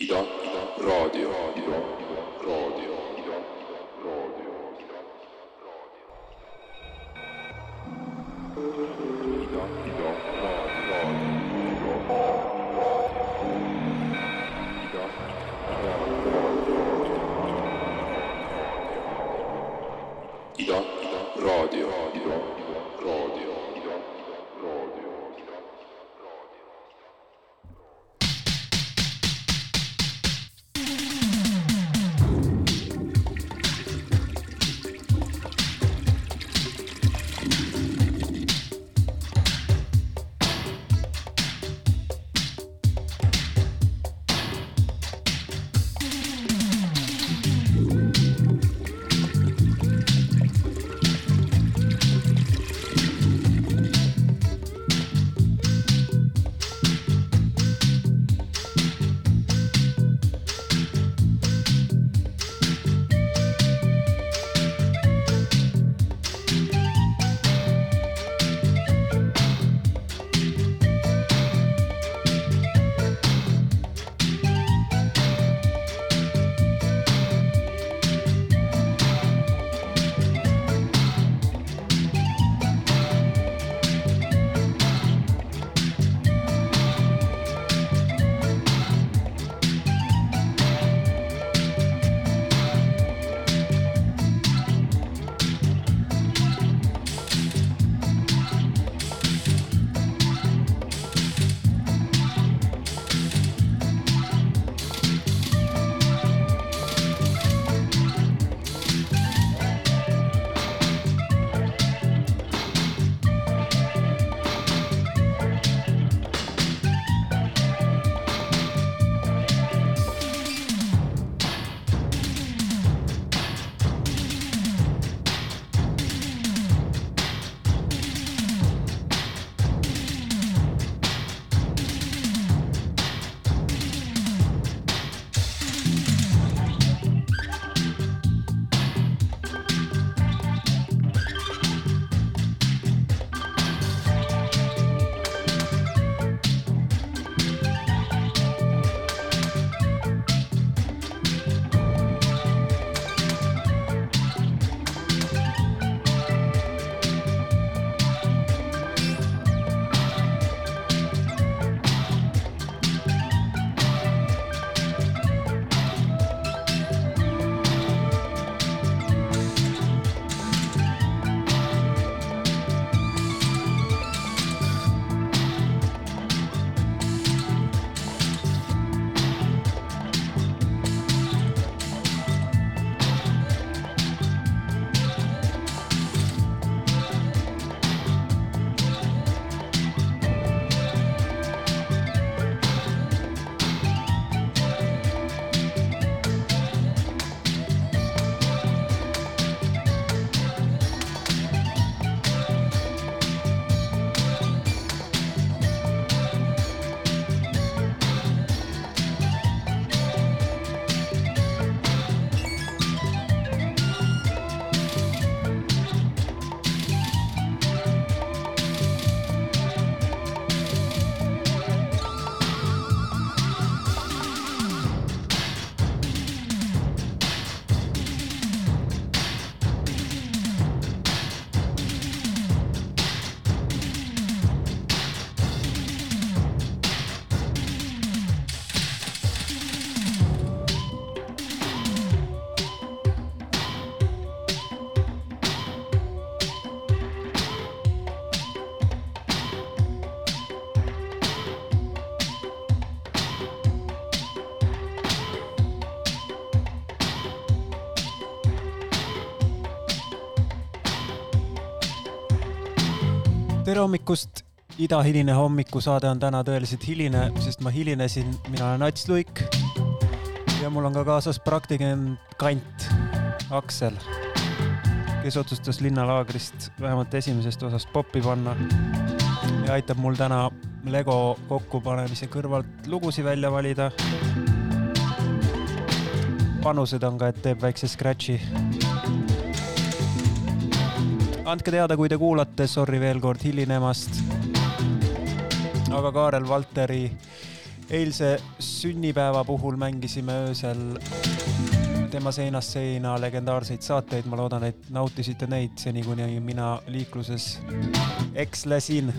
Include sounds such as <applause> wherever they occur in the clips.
Io, io, rodio, rodio, rodio. Tere hommikust, idahiline hommikusaade on täna tõeliselt hiline, sest ma hilinesin, mina olen Ats Luik. ja mul on ka kaasas praktikant Kant, Aksel, kes otsustas linnalaagrist vähemalt esimesest osast poppi panna. ja aitab mul täna Lego kokkupanemise kõrvalt lugusid välja valida. panused on ka, et teeb väikse scratch'i andke teada, kui te kuulate, sorry veel kord hilinemast. aga Kaarel Valteri eilse sünnipäeva puhul mängisime öösel tema seinast seina legendaarseid saateid, ma loodan, et nautisite neid seni, kuni mina liikluses ekslesin.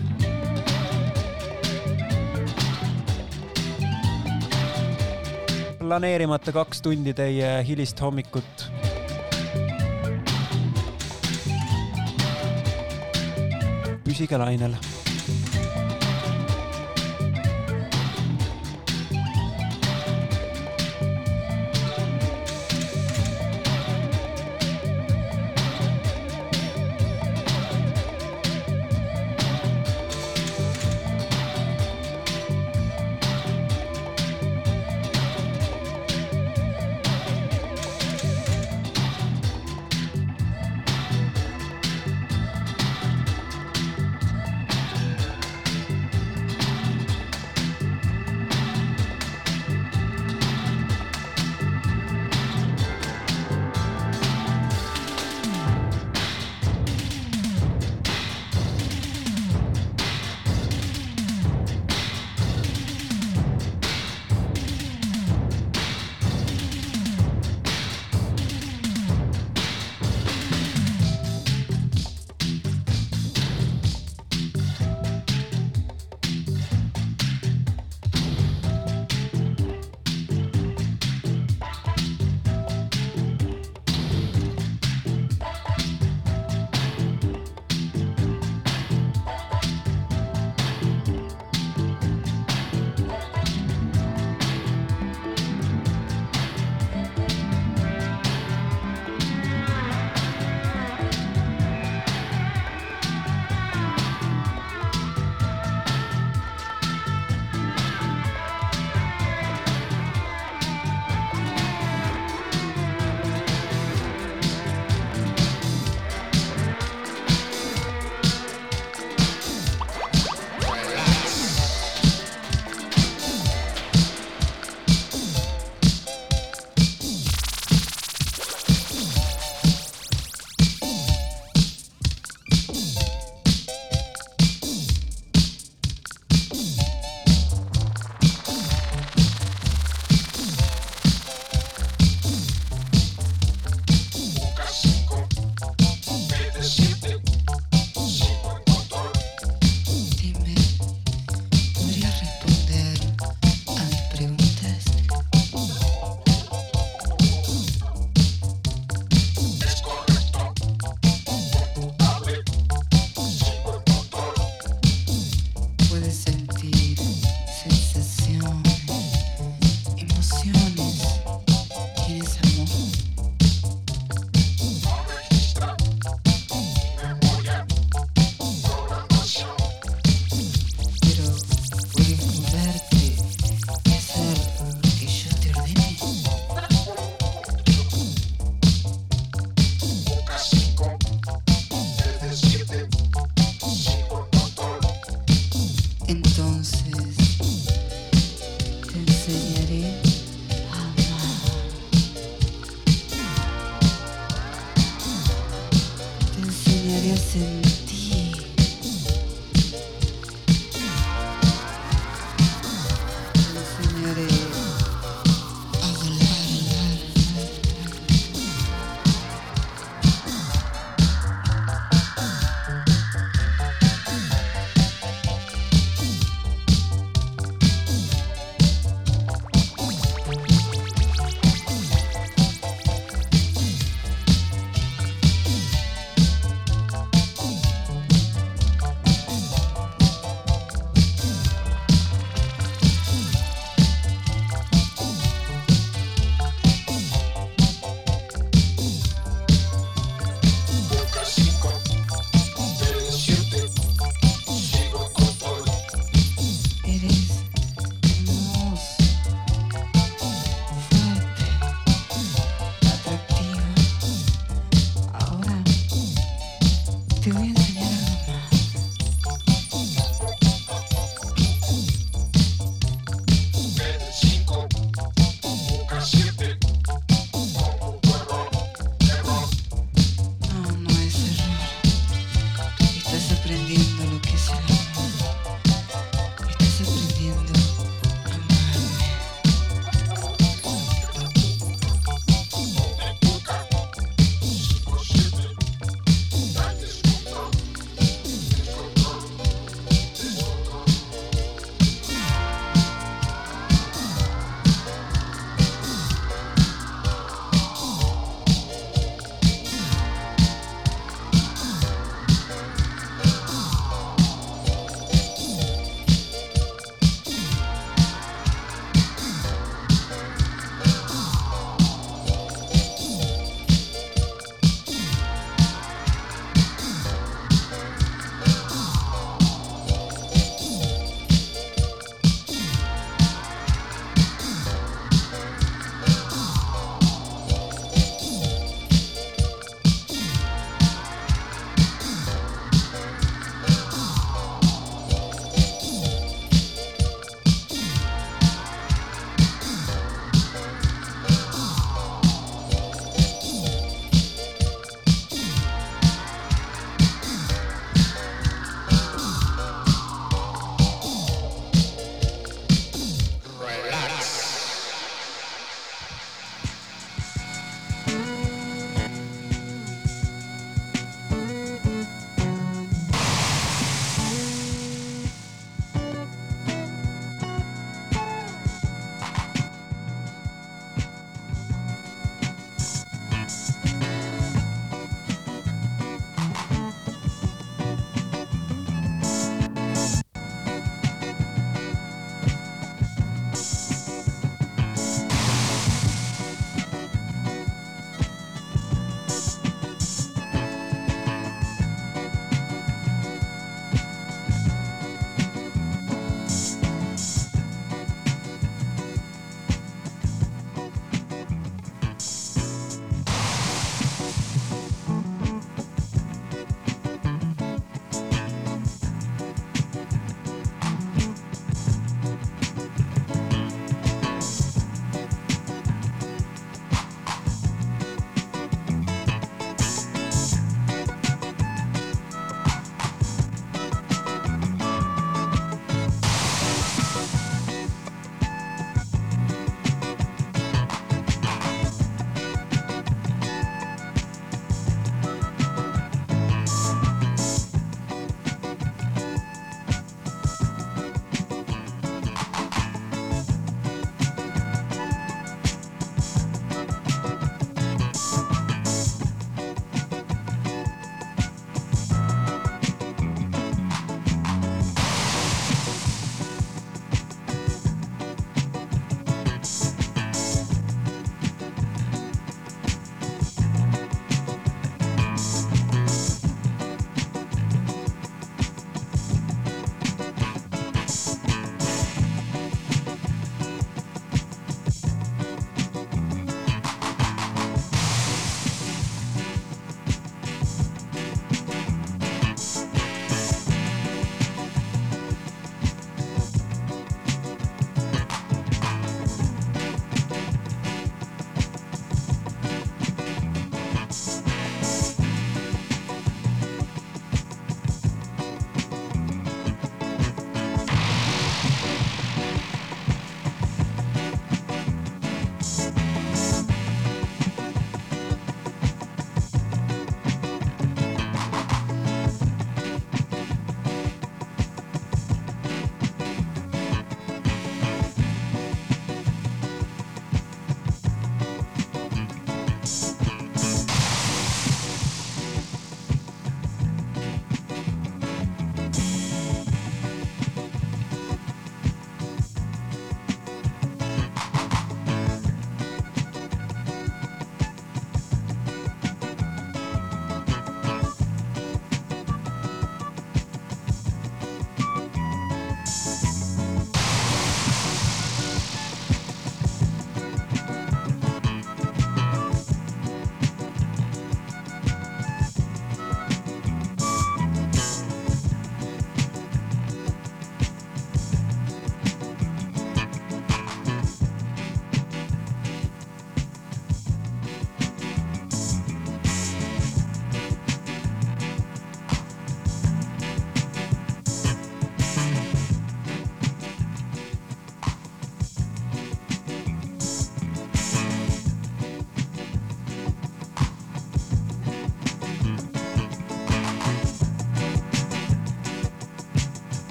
planeerimata kaks tundi teie hilist hommikut. Püsige lainel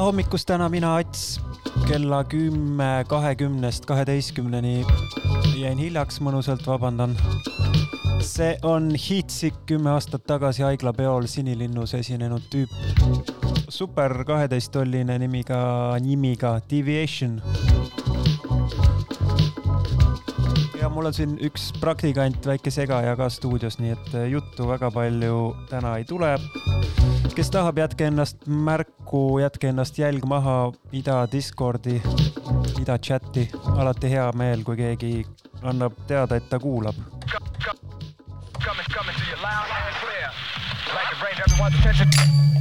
hommikust täna mina, Ats. kella kümme kahekümnest kaheteistkümneni jäin hiljaks mõnusalt, vabandan. see on Heatsick, kümme aastat tagasi haiglapeol Sinilinnus esinenud tüüp. super kaheteisttolline nimiga, nimiga Deviation. ja mul on siin üks praktikant, väike segaja ka stuudios, nii et juttu väga palju täna ei tule kes tahab, jätke ennast märku, jätke ennast jälg maha ida Discordi, ida chati. alati hea meel, kui keegi annab teada, et ta kuulab. Coming, coming to you loud and clear. Like it rains, everyone's attention.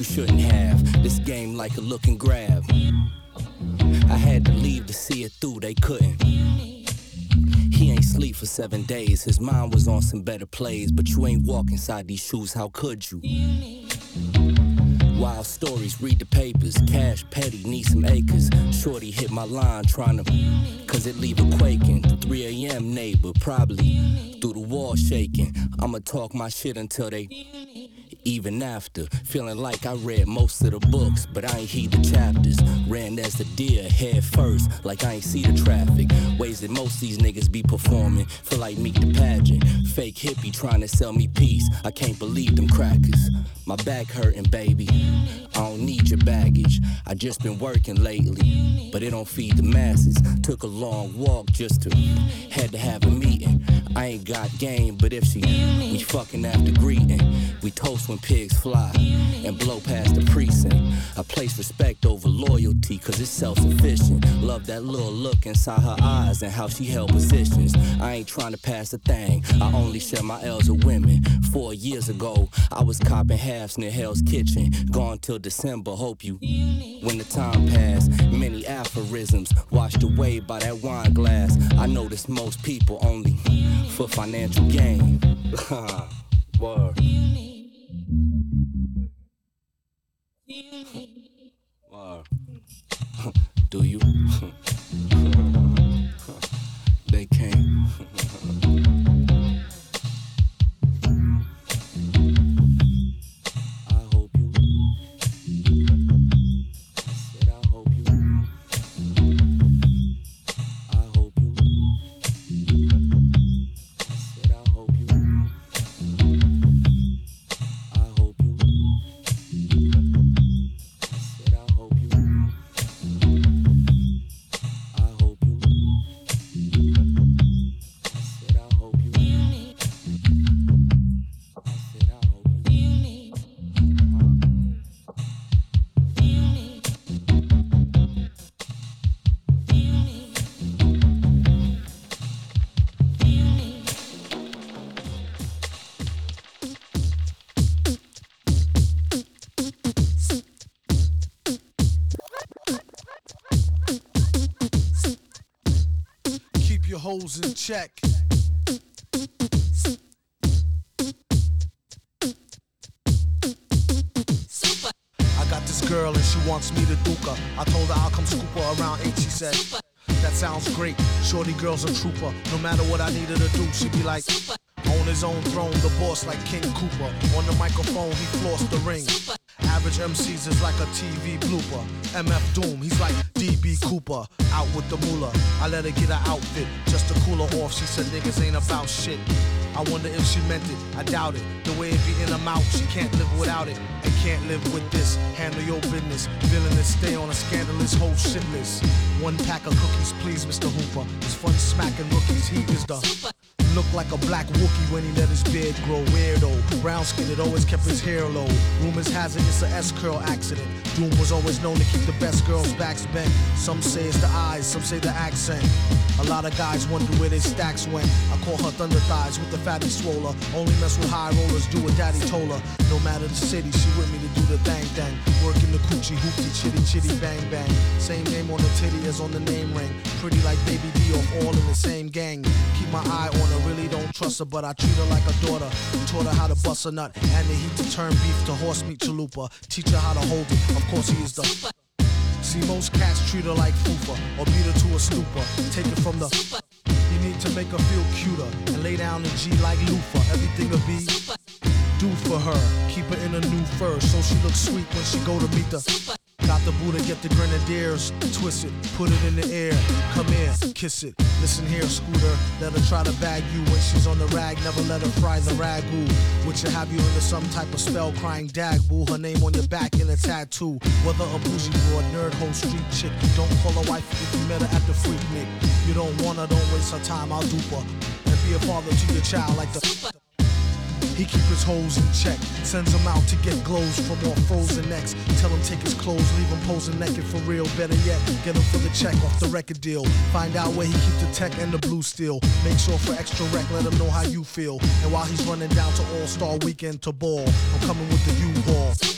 You shouldn't have. This game like a look and grab. I had to leave to see it through, they couldn't. He ain't sleep for seven days, his mind was on some better plays. But you ain't walk inside these shoes, how could you? Wild stories, read the papers. Cash petty, need some acres. Shorty hit my line trying to, cause it leave a quaking. 3 a.m. neighbor, probably through the wall shaking. I'ma talk my shit until they even after. Feeling like I read most of the books, but I ain't heed the chapters. Ran as the deer, head first, like I ain't see the traffic. Ways that most these niggas be performing, feel like meet the pageant. Fake hippie trying to sell me peace. I can't believe them crackers. My back hurting, baby. I don't need your baggage. I just been working lately, but it don't feed the masses. Took a long walk just to had to have a meeting. I ain't got game, but if she we fucking after greeting, we toast when pigs fly and blow past the precinct. I place respect over loyalty, cause it's self sufficient. Love that little look inside her eyes and how she held positions. I ain't trying to pass a thing, I only share my L's with women. Four years ago, I was copping halves near Hell's Kitchen. Gone till December, hope you. When the time passed, many aphorisms washed away by that wine glass. I noticed most people only for financial gain. <laughs> Word. Word. <laughs> Do you? <laughs> me to duke. I told her I'll come scoop her around 8, she said. That sounds great. Shorty girl's a trooper. No matter what I needed to do, she'd be like, on his own throne, the boss like King Cooper. On the microphone, he flossed the ring. Average MCs is like a TV blooper. MF Doom, he's like DB Cooper. Out with the moolah. I let her get her outfit just to cool her off. She said niggas ain't about shit. I wonder if she meant it. I doubt it. The way it be in her mouth, she can't live without it. And can't live with this. Handle your business. Villainous, stay on a scandalous whole shit list. One pack of cookies, please, Mr. Hooper. It's fun smacking rookies. He is the Look like a black Wookie when he let his beard grow. Weirdo, brown skinned, it always kept his hair low. Rumors has it it's a S curl accident. Doom was always known to keep the best girls' backs bent. Some say it's the eyes, some say the accent. A lot of guys wonder where their stacks went. I call her thunder thighs with the fatty swoller. Only mess with high rollers, do what daddy told her. No matter the city, she with me to do the thang thang. Working the coochie hoopty chitty chitty bang bang. Same name on the titty as on the name ring. Pretty like baby D all in the same gang. Keep my eye on her, really don't trust her, but I treat her like a daughter. Taught her how to bust a nut and the heat to turn beef to horse meat chalupa. Teach her how to hold it. Of course he is the See, most cats treat her like fufa or beat her to a stupor. Take it from the. You need to make her feel cuter and lay down the G like loofah. Everything will be do for her. Keep her in a new fur so she looks sweet when she go to meet the. Got the Buddha, get the grenadiers, twist it, put it in the air. Come here, kiss it. Listen here, Scooter. Let her try to bag you when she's on the rag. Never let her fry the ragu. Which should have you under some type of spell crying dag boo. Her name on your back in a tattoo. Whether a bougie broad, nerd, hoe, street chick. you Don't call her wife if you met her at the freak nick. You don't want her, don't waste her time, I'll dupe her. And be a father to your child like the. He keep his hoes in check, sends them out to get glows from all frozen necks. Tell him take his clothes, leave him posing naked for real. Better yet, get him for the check off the record deal. Find out where he keep the tech and the blue steel. Make sure for extra rec, let him know how you feel. And while he's running down to All Star Weekend to ball, I'm coming with the U-Haul.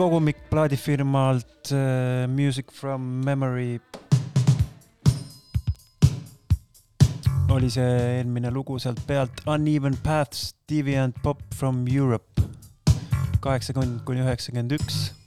kogumik plaadifirmalt uh, Music from Memory. oli see eelmine lugu sealt pealt Uneven Paths, Deviant Pop from Europe kaheksakümmend kuni üheksakümmend üks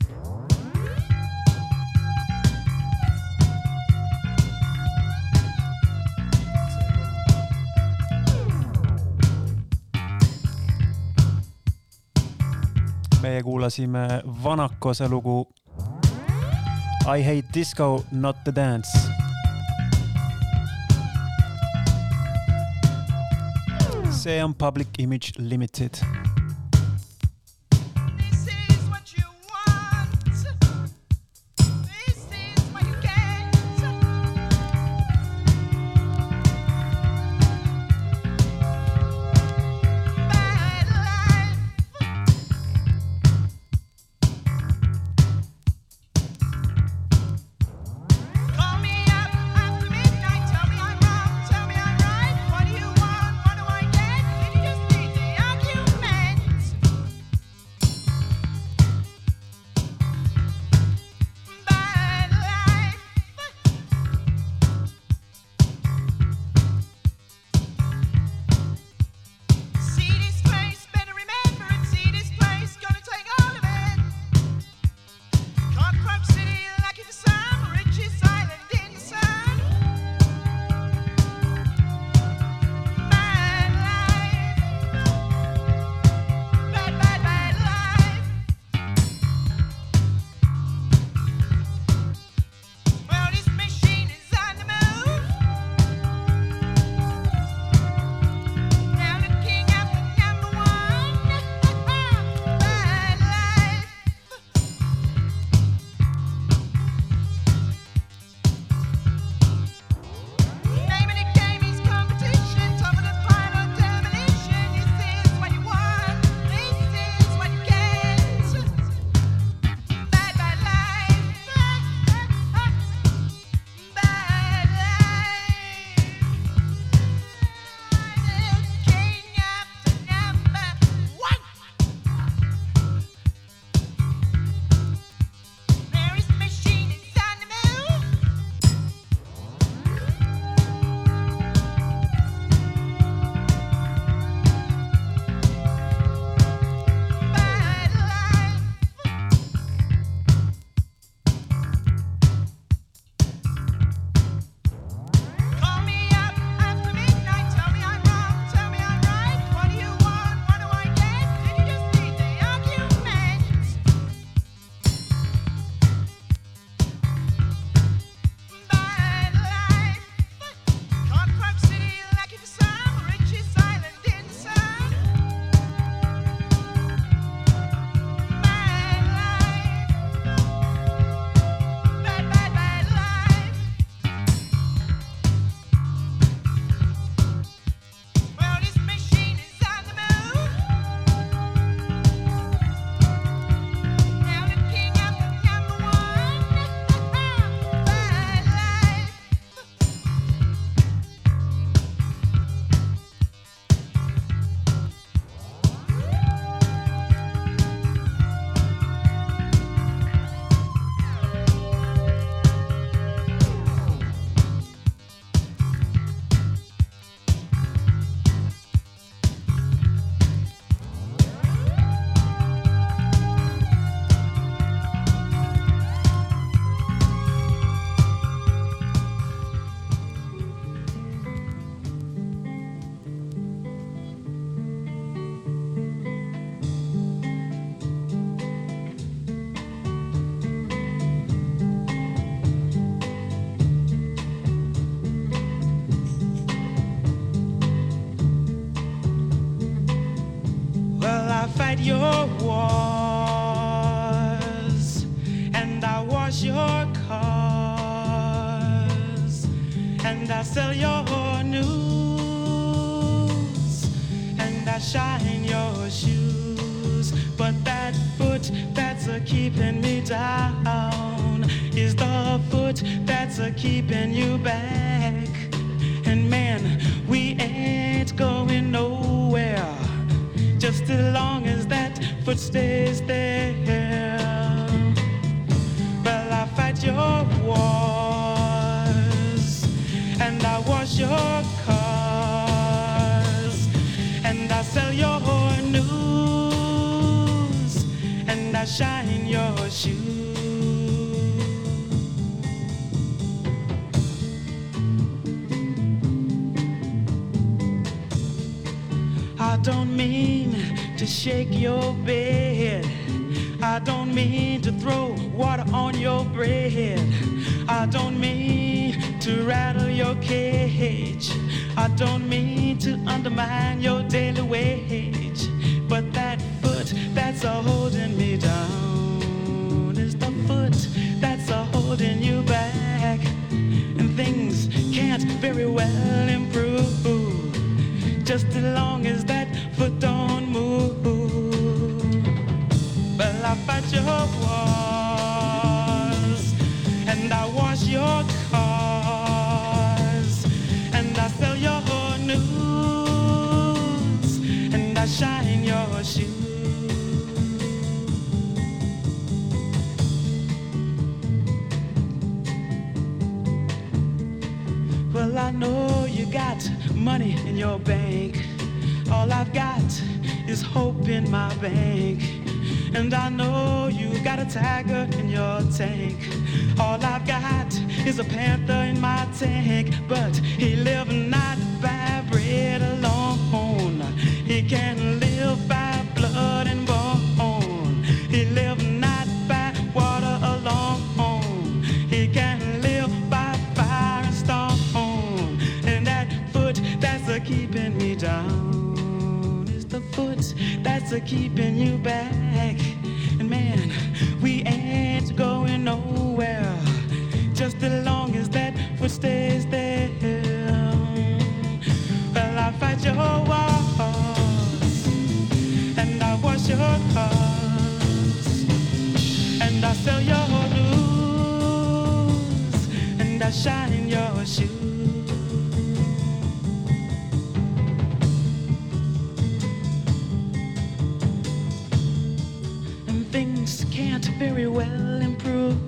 meie kuulasime Vanakose lugu I hate disco, not the dance. see on Public Image Limited your shoes. But that foot that's a keeping me down is the foot that's a keeping you back. And man, we ain't going nowhere just as long as that foot stays there. Well, I fight your wars and I wash your cars and I sell your news shine your shoes. I don't mean to shake your bed. I don't mean to throw water on your bread. I don't mean to rattle your cage. I don't mean to undermine your daily wage. That's a holding me down is the foot that's a holding you back. And things can't very well improve just as long as that foot don't move. Well, I fight your wars and I wash your I know you got money in your bank. All I've got is hope in my bank. And I know you got a tiger in your tank. All I've got is a panther in my tank. But he live not by bread alone. He can live that's a keeping you back. And man, we ain't going nowhere just as long as that foot stays there. Well, I fight your wars and I wash your cars and I sell your news and I shine your shoes. Very well improve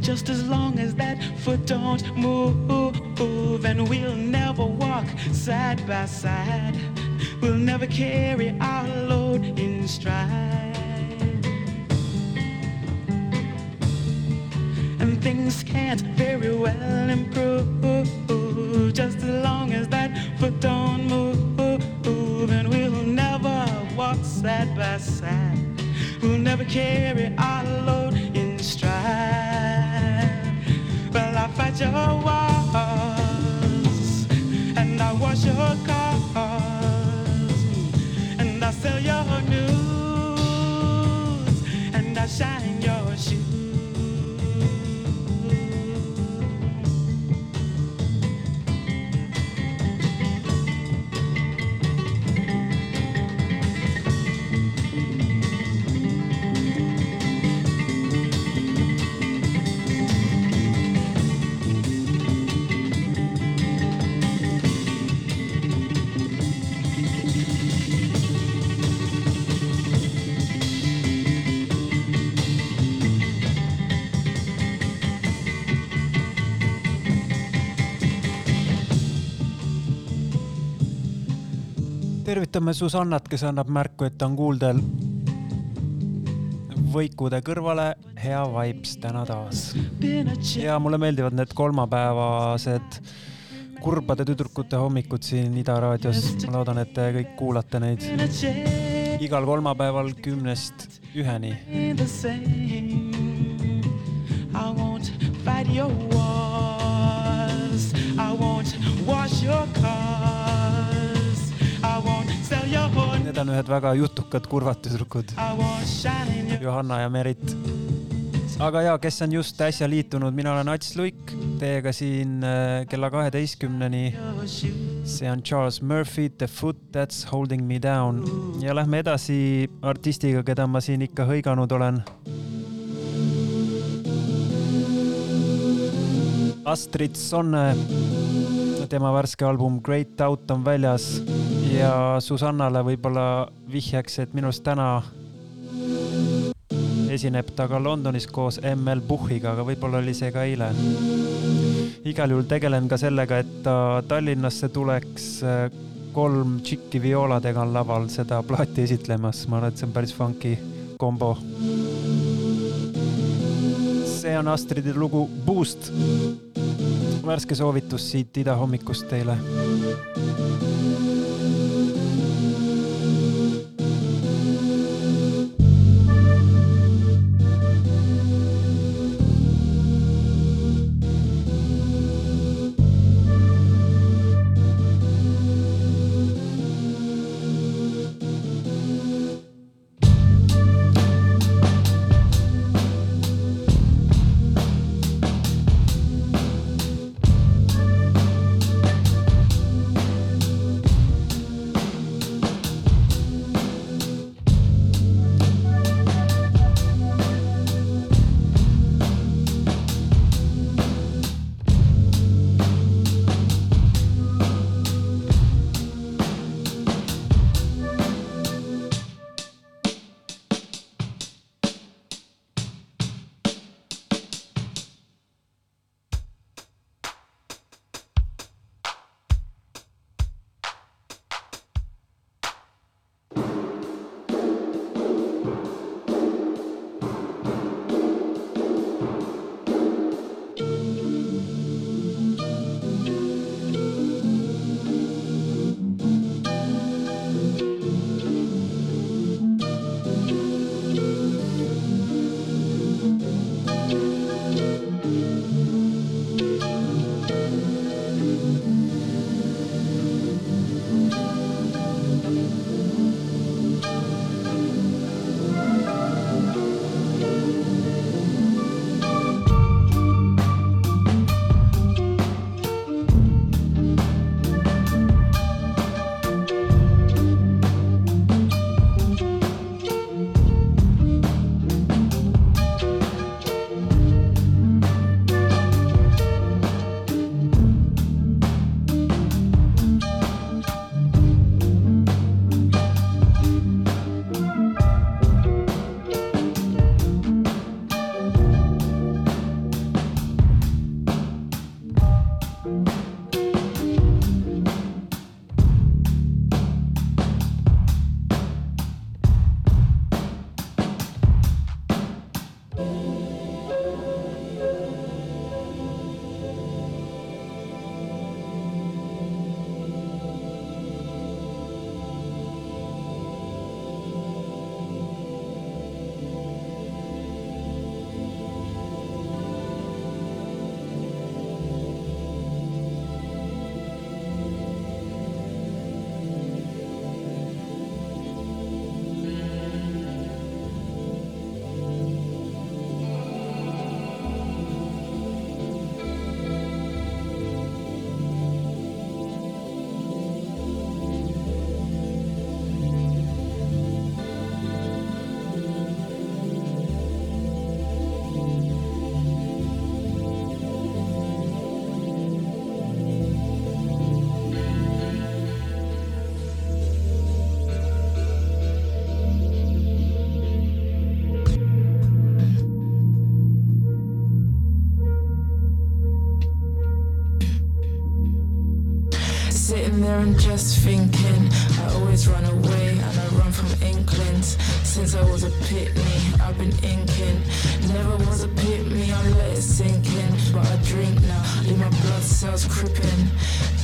just as long as that foot don't move. And we'll never walk side by side. We'll never carry our load in stride. and things can't very well improve just as long as that foot don't move and we'll never walk side by side we'll never carry and i wash your cars and i sell your news and i shine tervitame Susannat, kes annab märku, et ta on kuuldel. võikude kõrvale hea vibes täna taas. ja mulle meeldivad need kolmapäevased kurbade tüdrukute hommikud siin Ida raadios. ma loodan, et te kõik kuulate neid igal kolmapäeval kümnest üheni. i won't fight your wars i won't wash your cars Need on ühed väga jutukad kurvad tüdrukud, Johanna ja Merit. aga ja, kes on just äsja liitunud, mina olen Ats Luik, teiega siin äh, kella kaheteistkümneni. see on Charles Murphy, The Foot That's Holding Me Down ja lähme edasi artistiga, keda ma siin ikka hõiganud olen. Astrid Sonne, tema värske album Great Out on väljas ja Susannale võib-olla vihjeks, et minu arust täna esineb ta ka Londonis koos ML Puhhiga, aga võib-olla oli see ka eile. igal juhul tegelen ka sellega, et ta Tallinnasse tuleks. kolm tšikki viooladega on laval seda plaati esitlemas, ma arvan, et see on päris funky kombo. see on Astridi lugu Boost. värske soovitus siit Ida hommikust teile Sitting there and just thinking, I always run away and I run from inklings. Since I was a pitney, I've been inking. Never was a pit me, I let it sink in. But I drink now, leave my blood cells crippin'.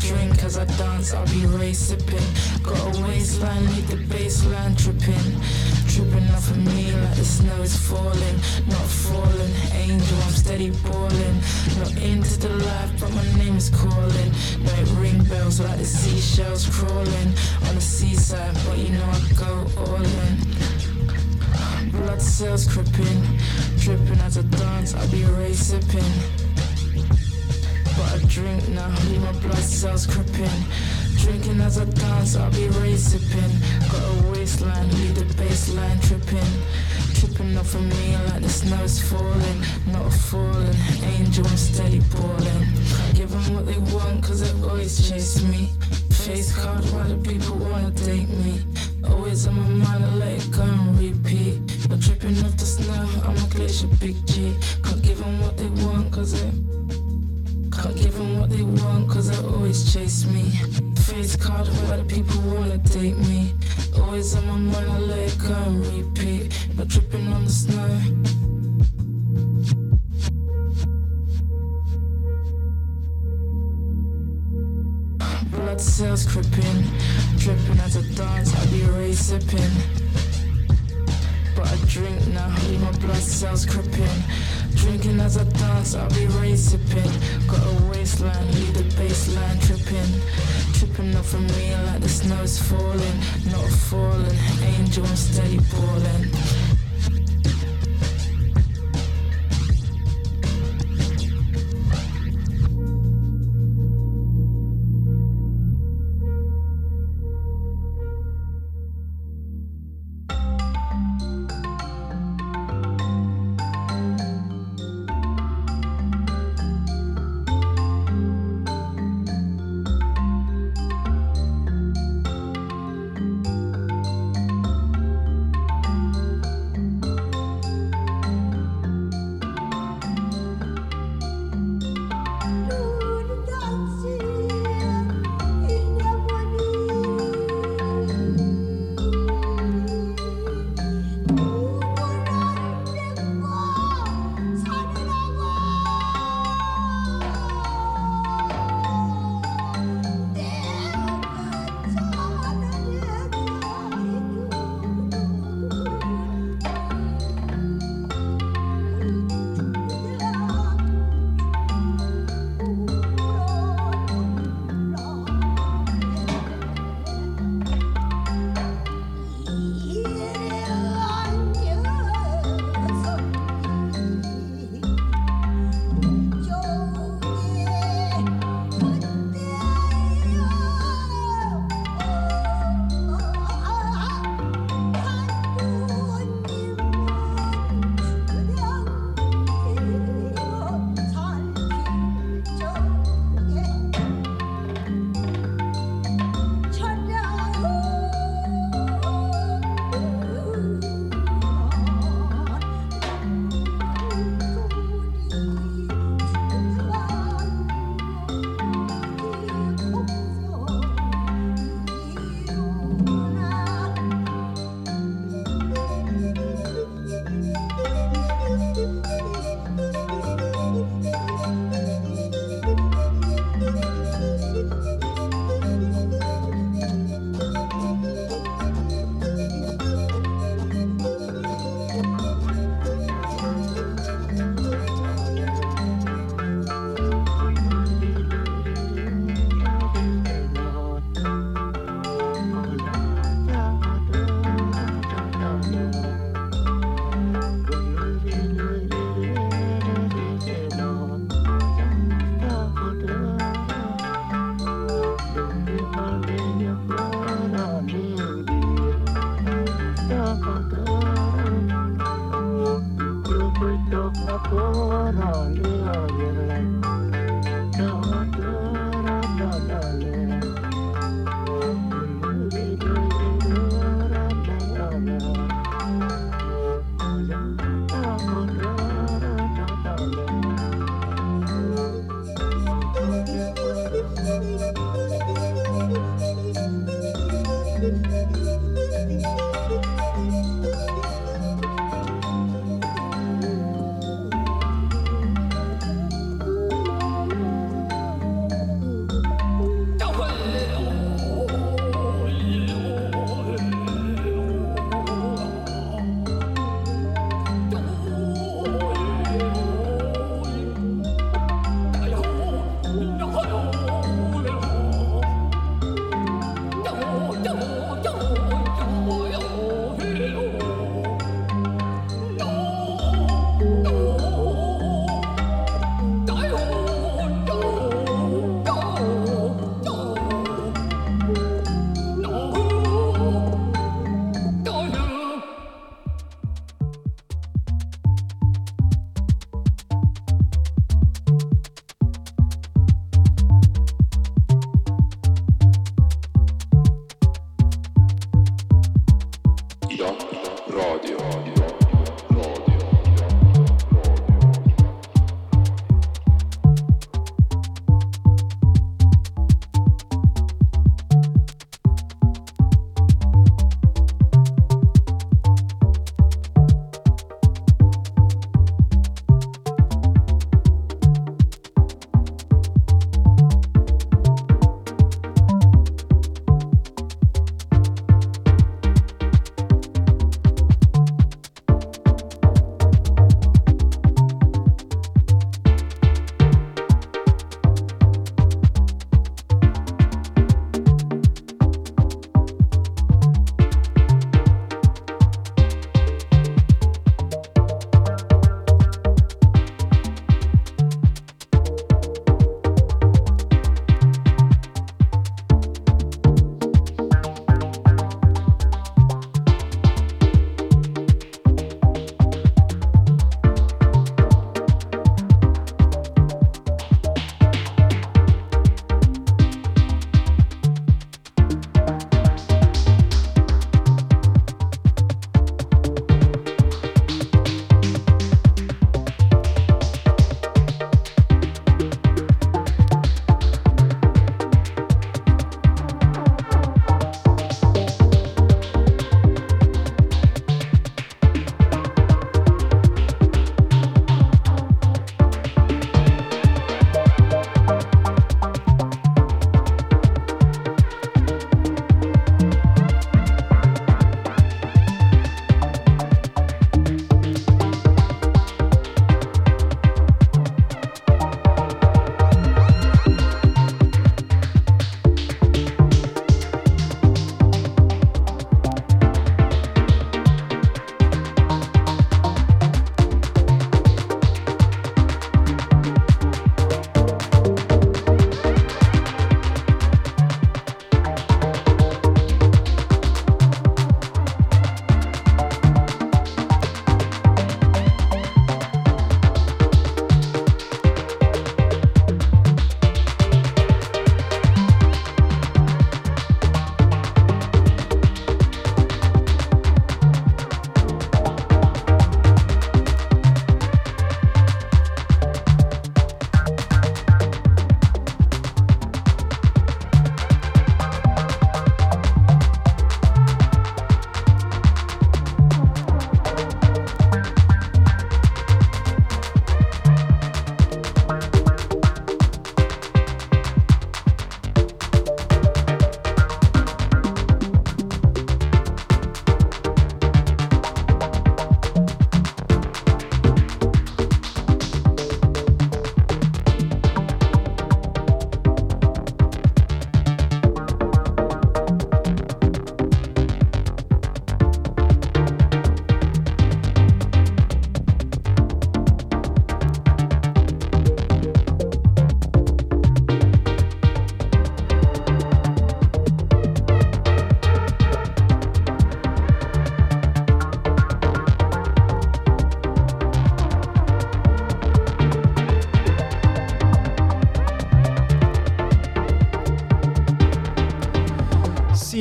Drink as I dance, I'll be race sipping. Got a waistline, need the baseline tripping. Tripping off of me like the snow is falling. Not falling, angel, I'm steady balling. Not into the life, but my name is calling. No, it ring bells like the seashells crawling on the seaside, but you know I go all in. Blood cells creeping, dripping as I dance. I'll be race sipping. But I drink now, leave my blood cells creeping. Drinking as I dance, I'll be race sipping. Got a waistline, leave the baseline tripping. Tripping off of me like the snow's falling. Not falling, angel, I'm steady balling. Give them what they want, cause they always chase me. Face card, why do people wanna date me? Always on my mind, I let it go and repeat. But tripping off the snow, I'm a glacier big G. Can't give them what they want, cause they. Can't give them what they want, cause they always chase me. Face card, why do people wanna date me? Always on my mind, I let it go and repeat. But tripping on the snow. Blood cells creeping, dripping as I dance, I be race sipping. But I drink now, leave my blood cells creeping. Drinking as I dance, I'll be race sipping. Got a waistline, leave the baseline tripping. Tripping off of me like the snow's falling. Not falling, angel, I'm steady balling.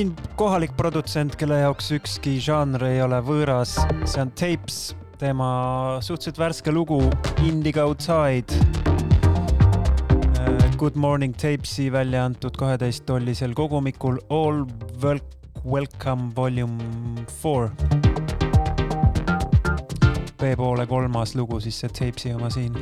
siin kohalik produtsent, kelle jaoks ükski žanr ei ole võõras, see on Tapes, tema suhteliselt värske lugu Indigo Outside. Äh, Good Morning Tapesi välja antud kaheteisttollisel kogumikul All Welcome Volume Four. B poole kolmas lugu siis see Tapesi oma siin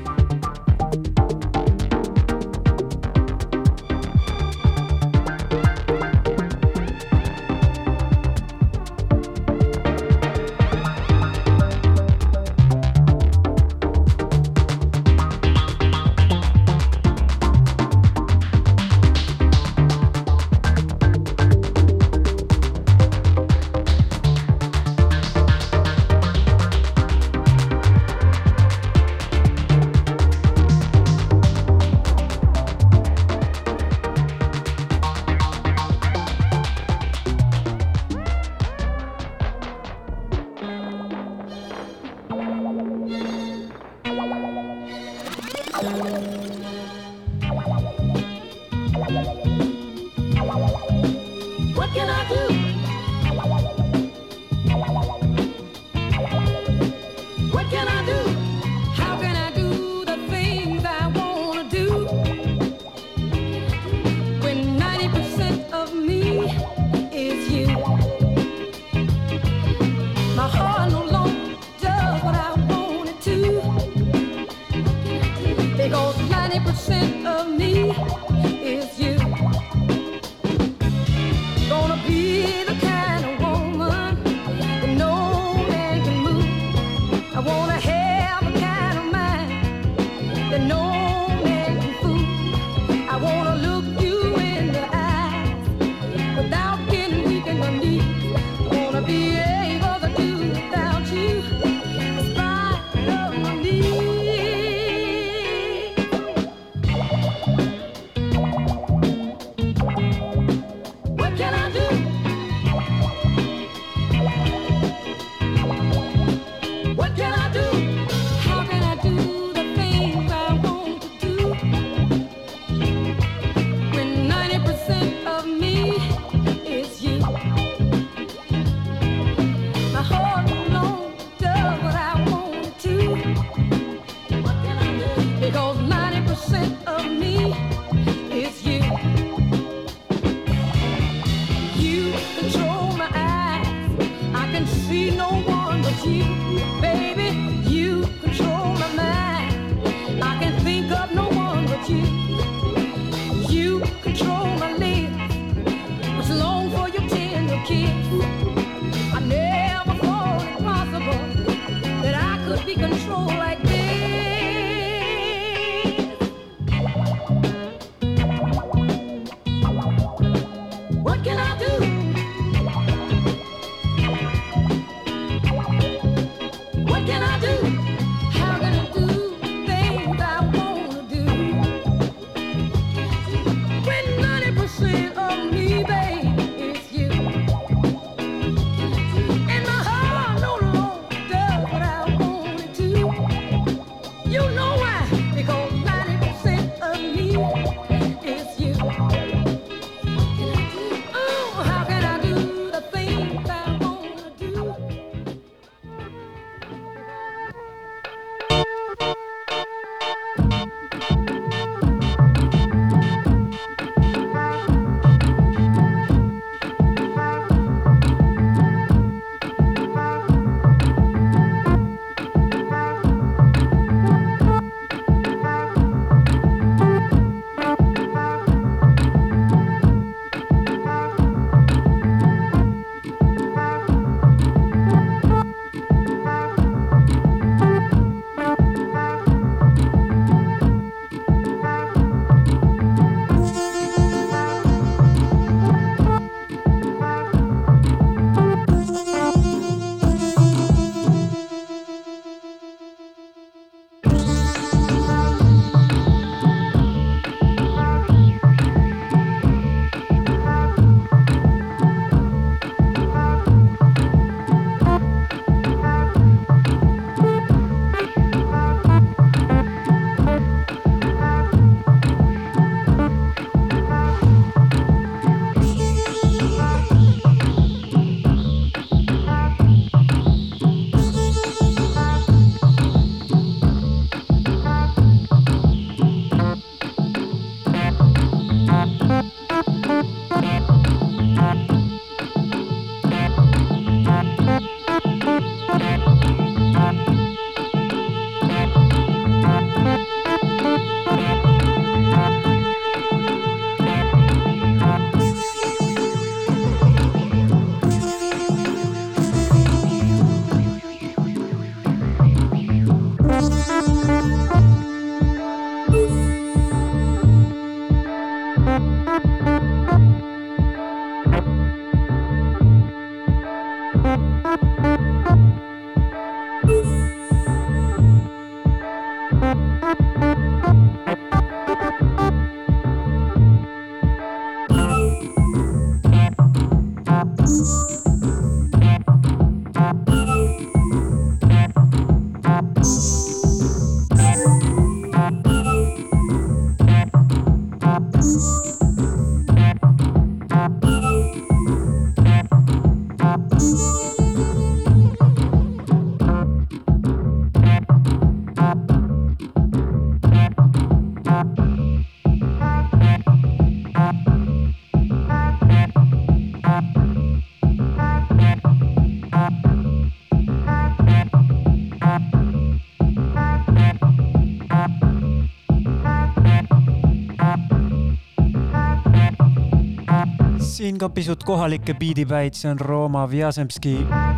ka pisut kohalikke biidipäid, see on Rooma Vjasemski,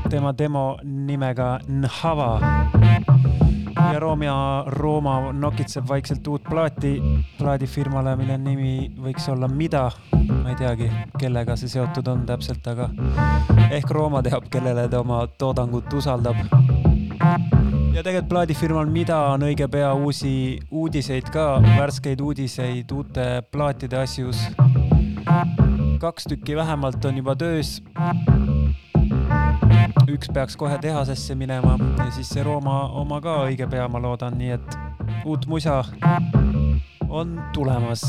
tema demo nimega Nhava. ja Rooma, Rooma nokitseb vaikselt uut plaati plaadifirmale, mille nimi võiks olla Mida. ma ei teagi, kellega see seotud on täpselt, aga ehk Rooma teab, kellele ta oma toodangut usaldab. ja tegelikult plaadifirmal Mida on õige pea uusi uudiseid ka, värskeid uudiseid uute plaatide asjus kaks tükki vähemalt on juba töös. üks peaks kohe tehasesse minema ja siis see Rooma oma ka õige pea, ma loodan, nii et uut musa on tulemas.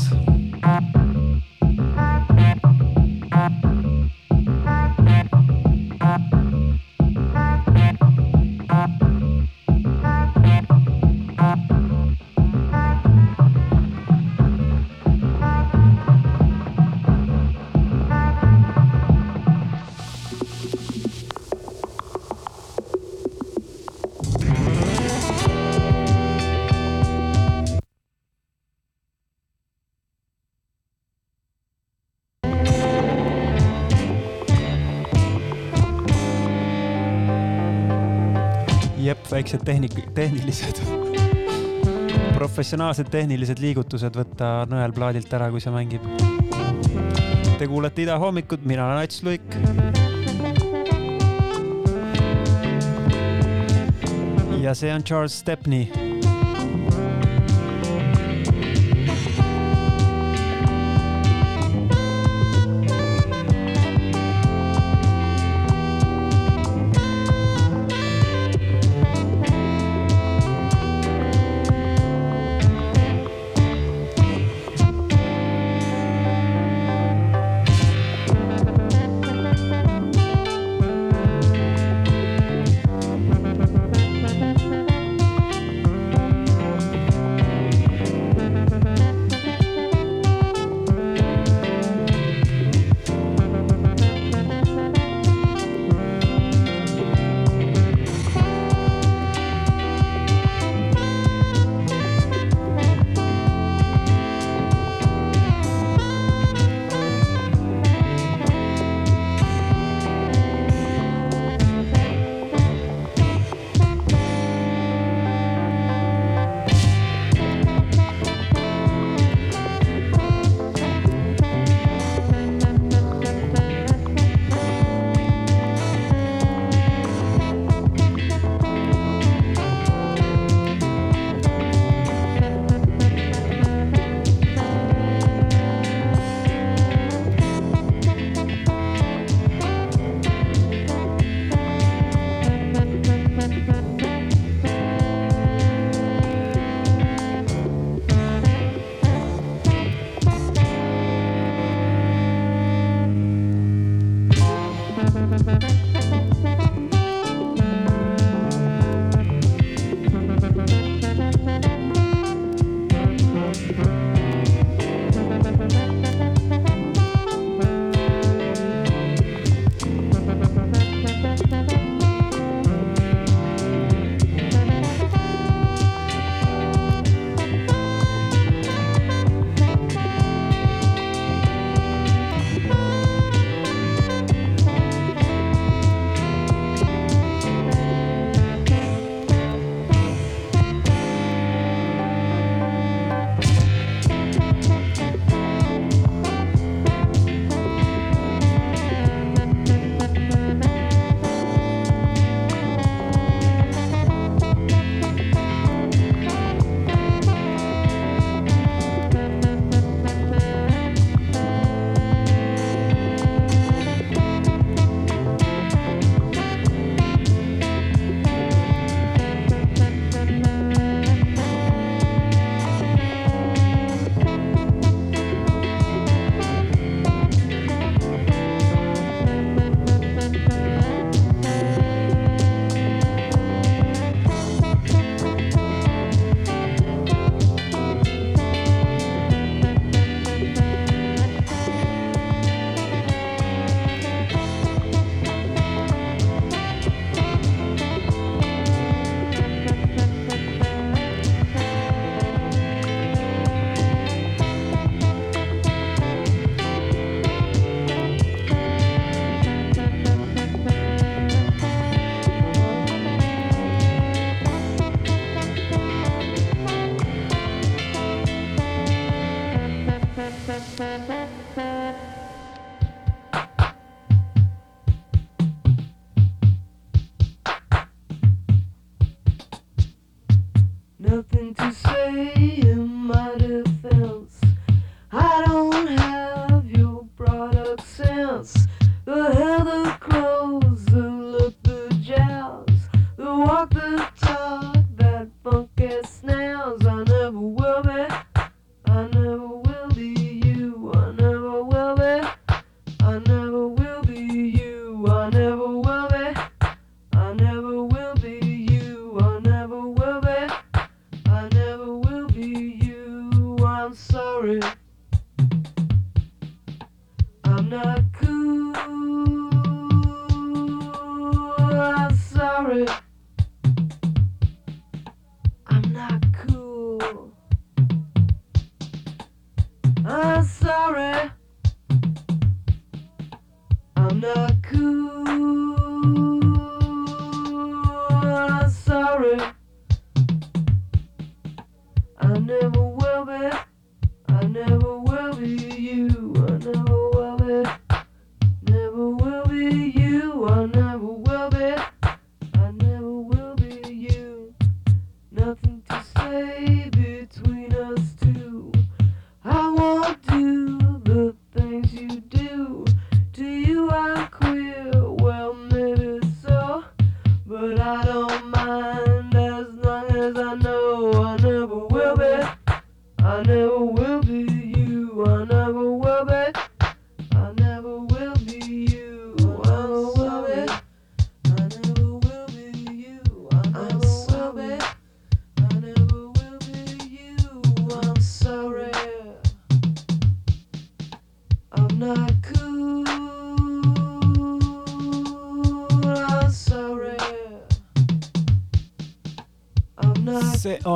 Väiksed tehnik-, tehnilised, <laughs> professionaalsed tehnilised liigutused võtta nõel plaadilt ära, kui see mängib. Te kuulete Ida hommikut, mina olen Ats Luik. ja see on Charles Stepney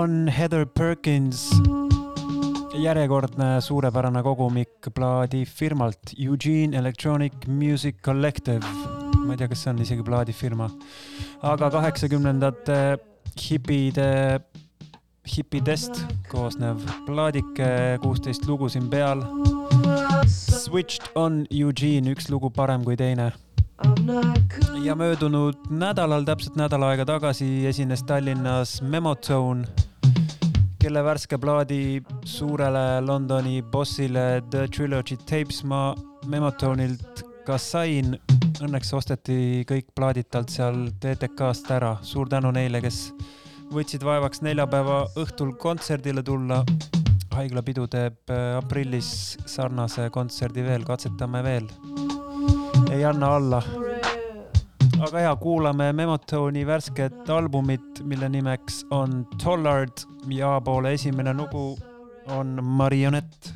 on Heather Perkins järjekordne suurepärane kogumik plaadifirmalt Eugene Electronic Music Collective. ma ei tea, kas see on isegi plaadifirma, aga kaheksakümnendate hipide, hipidest koosnev plaadike, kuusteist lugu siin peal. Switched on Eugene, üks lugu parem kui teine ja möödunud nädalal, täpselt nädal aega tagasi esines Tallinnas Memotone, kelle värske plaadi suurele Londoni bossile The Trilogy Tapes ma Memotonilt ka sain. Õnneks osteti kõik plaadid talt seal TTK-st ära. suur tänu neile, kes võtsid vaevaks neljapäeva õhtul kontserdile tulla. haiglapidu teeb äh, aprillis sarnase kontserdi veel, katsetame veel. ei anna alla aga ja kuulame Memotoni värsket albumit, mille nimeks on Tollard ja poole esimene lugu on Marionett.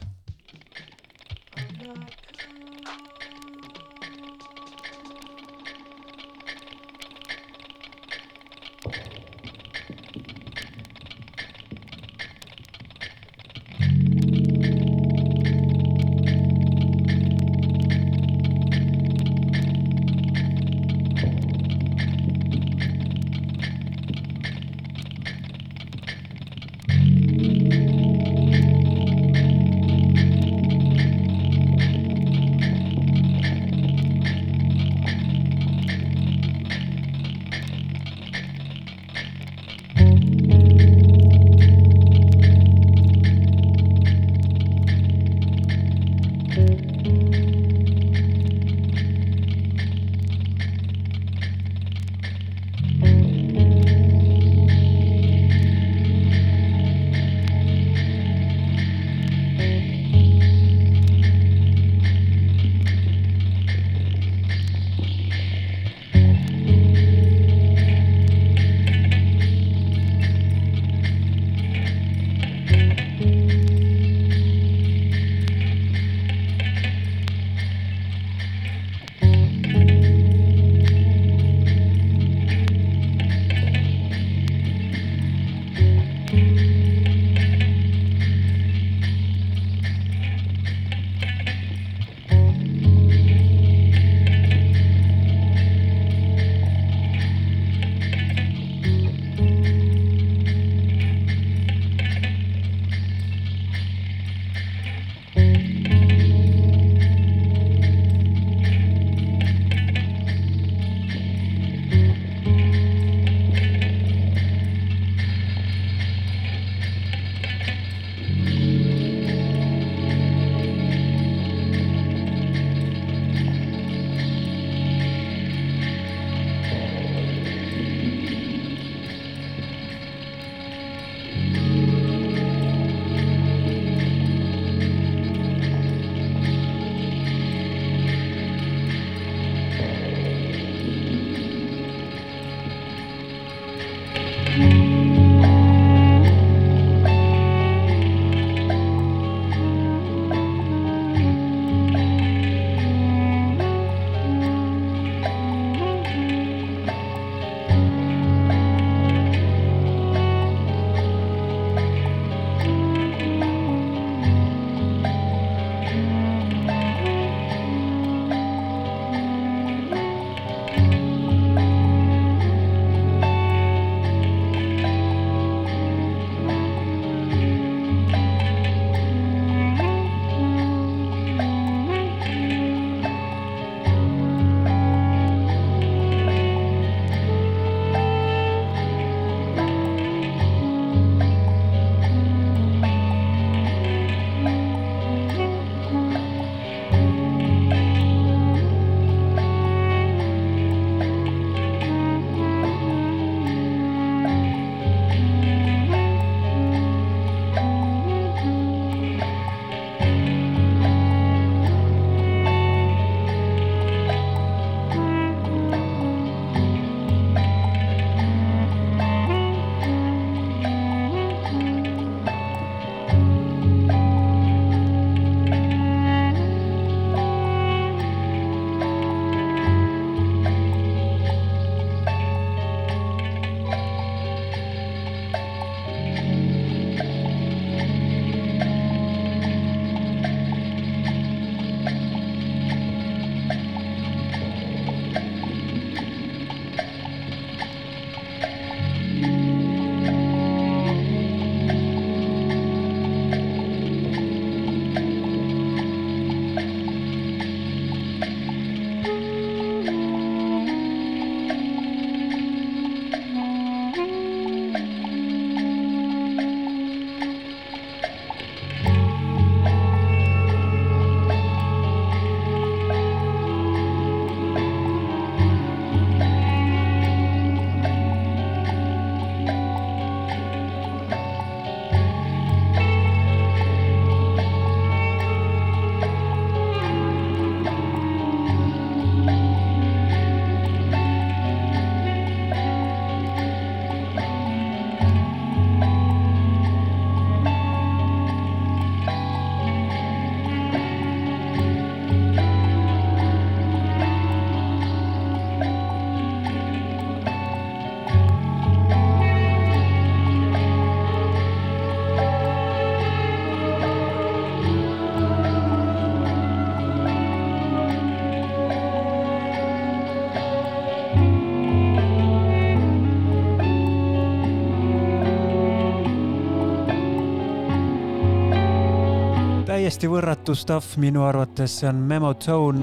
Täiesti võrratu stuff. Minu arvates, see on Memo Tone,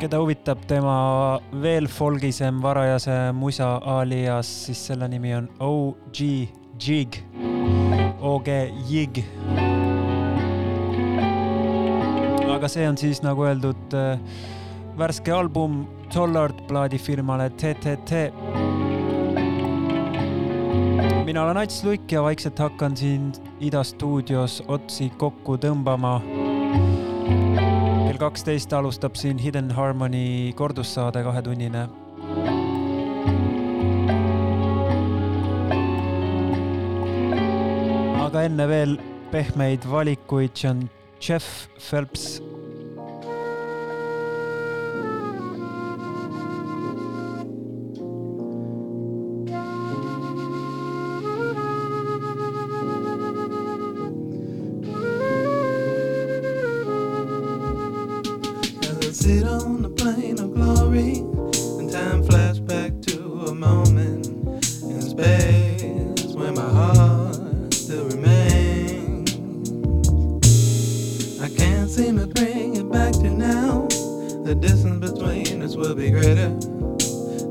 keda huvitab tema veel folgisem varajase musa alias, siis selle nimi on OG Jig, OG Jig. aga see on siis nagu öeldud äh, värske album Tollard plaadifirmale TTT mina olen Ats Luik ja vaikselt hakkan siin Ida stuudios otsi kokku tõmbama. kell kaksteist alustab siin Hidden Harmony kordussaade kahetunnine. aga enne veel pehmeid valikuid, see on Jeff Phelps glory, and time flash back to a moment in space where my heart still remains. I can't seem to bring it back to now. The distance between us will be greater.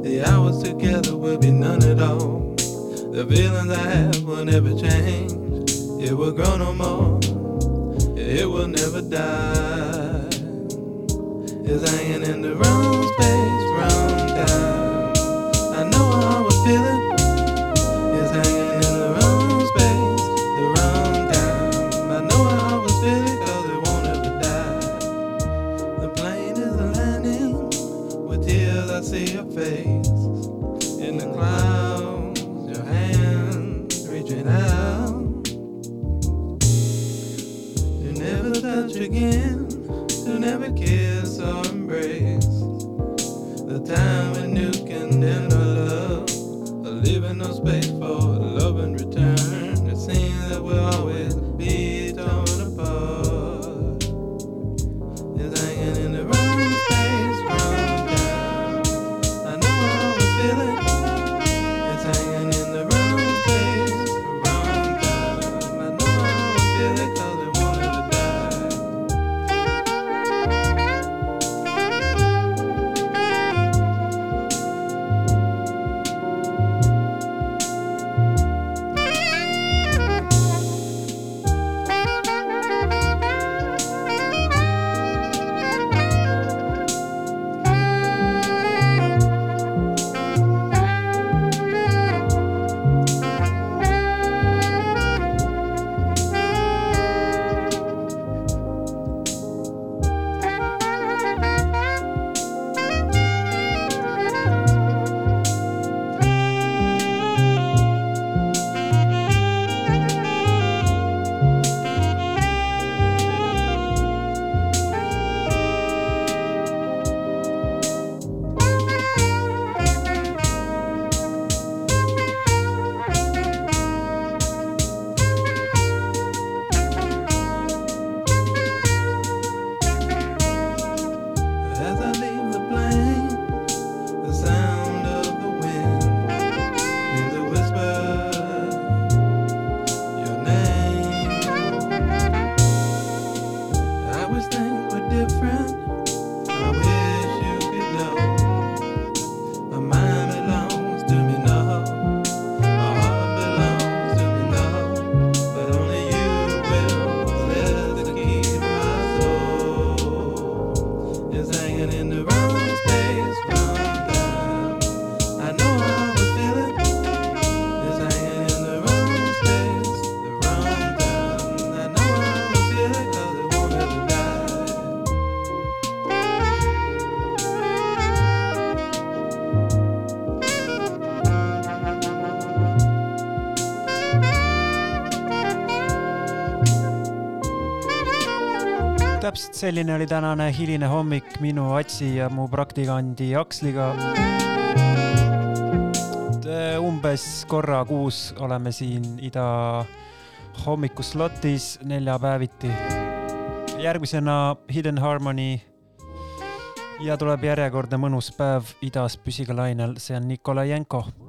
The hours together will be none at all. The feelings I have will never change. It will grow no more. It will never die is hanging in the wrong täpselt selline oli tänane hiline hommik minu Atsi ja mu praktikandi Aksliga. umbes korra kuus oleme siin Ida hommikuslotis neljapäeviti. järgmisena Hidden Harmony ja tuleb järjekordne mõnus päev idas püsiga lainel, see on Nikolajenko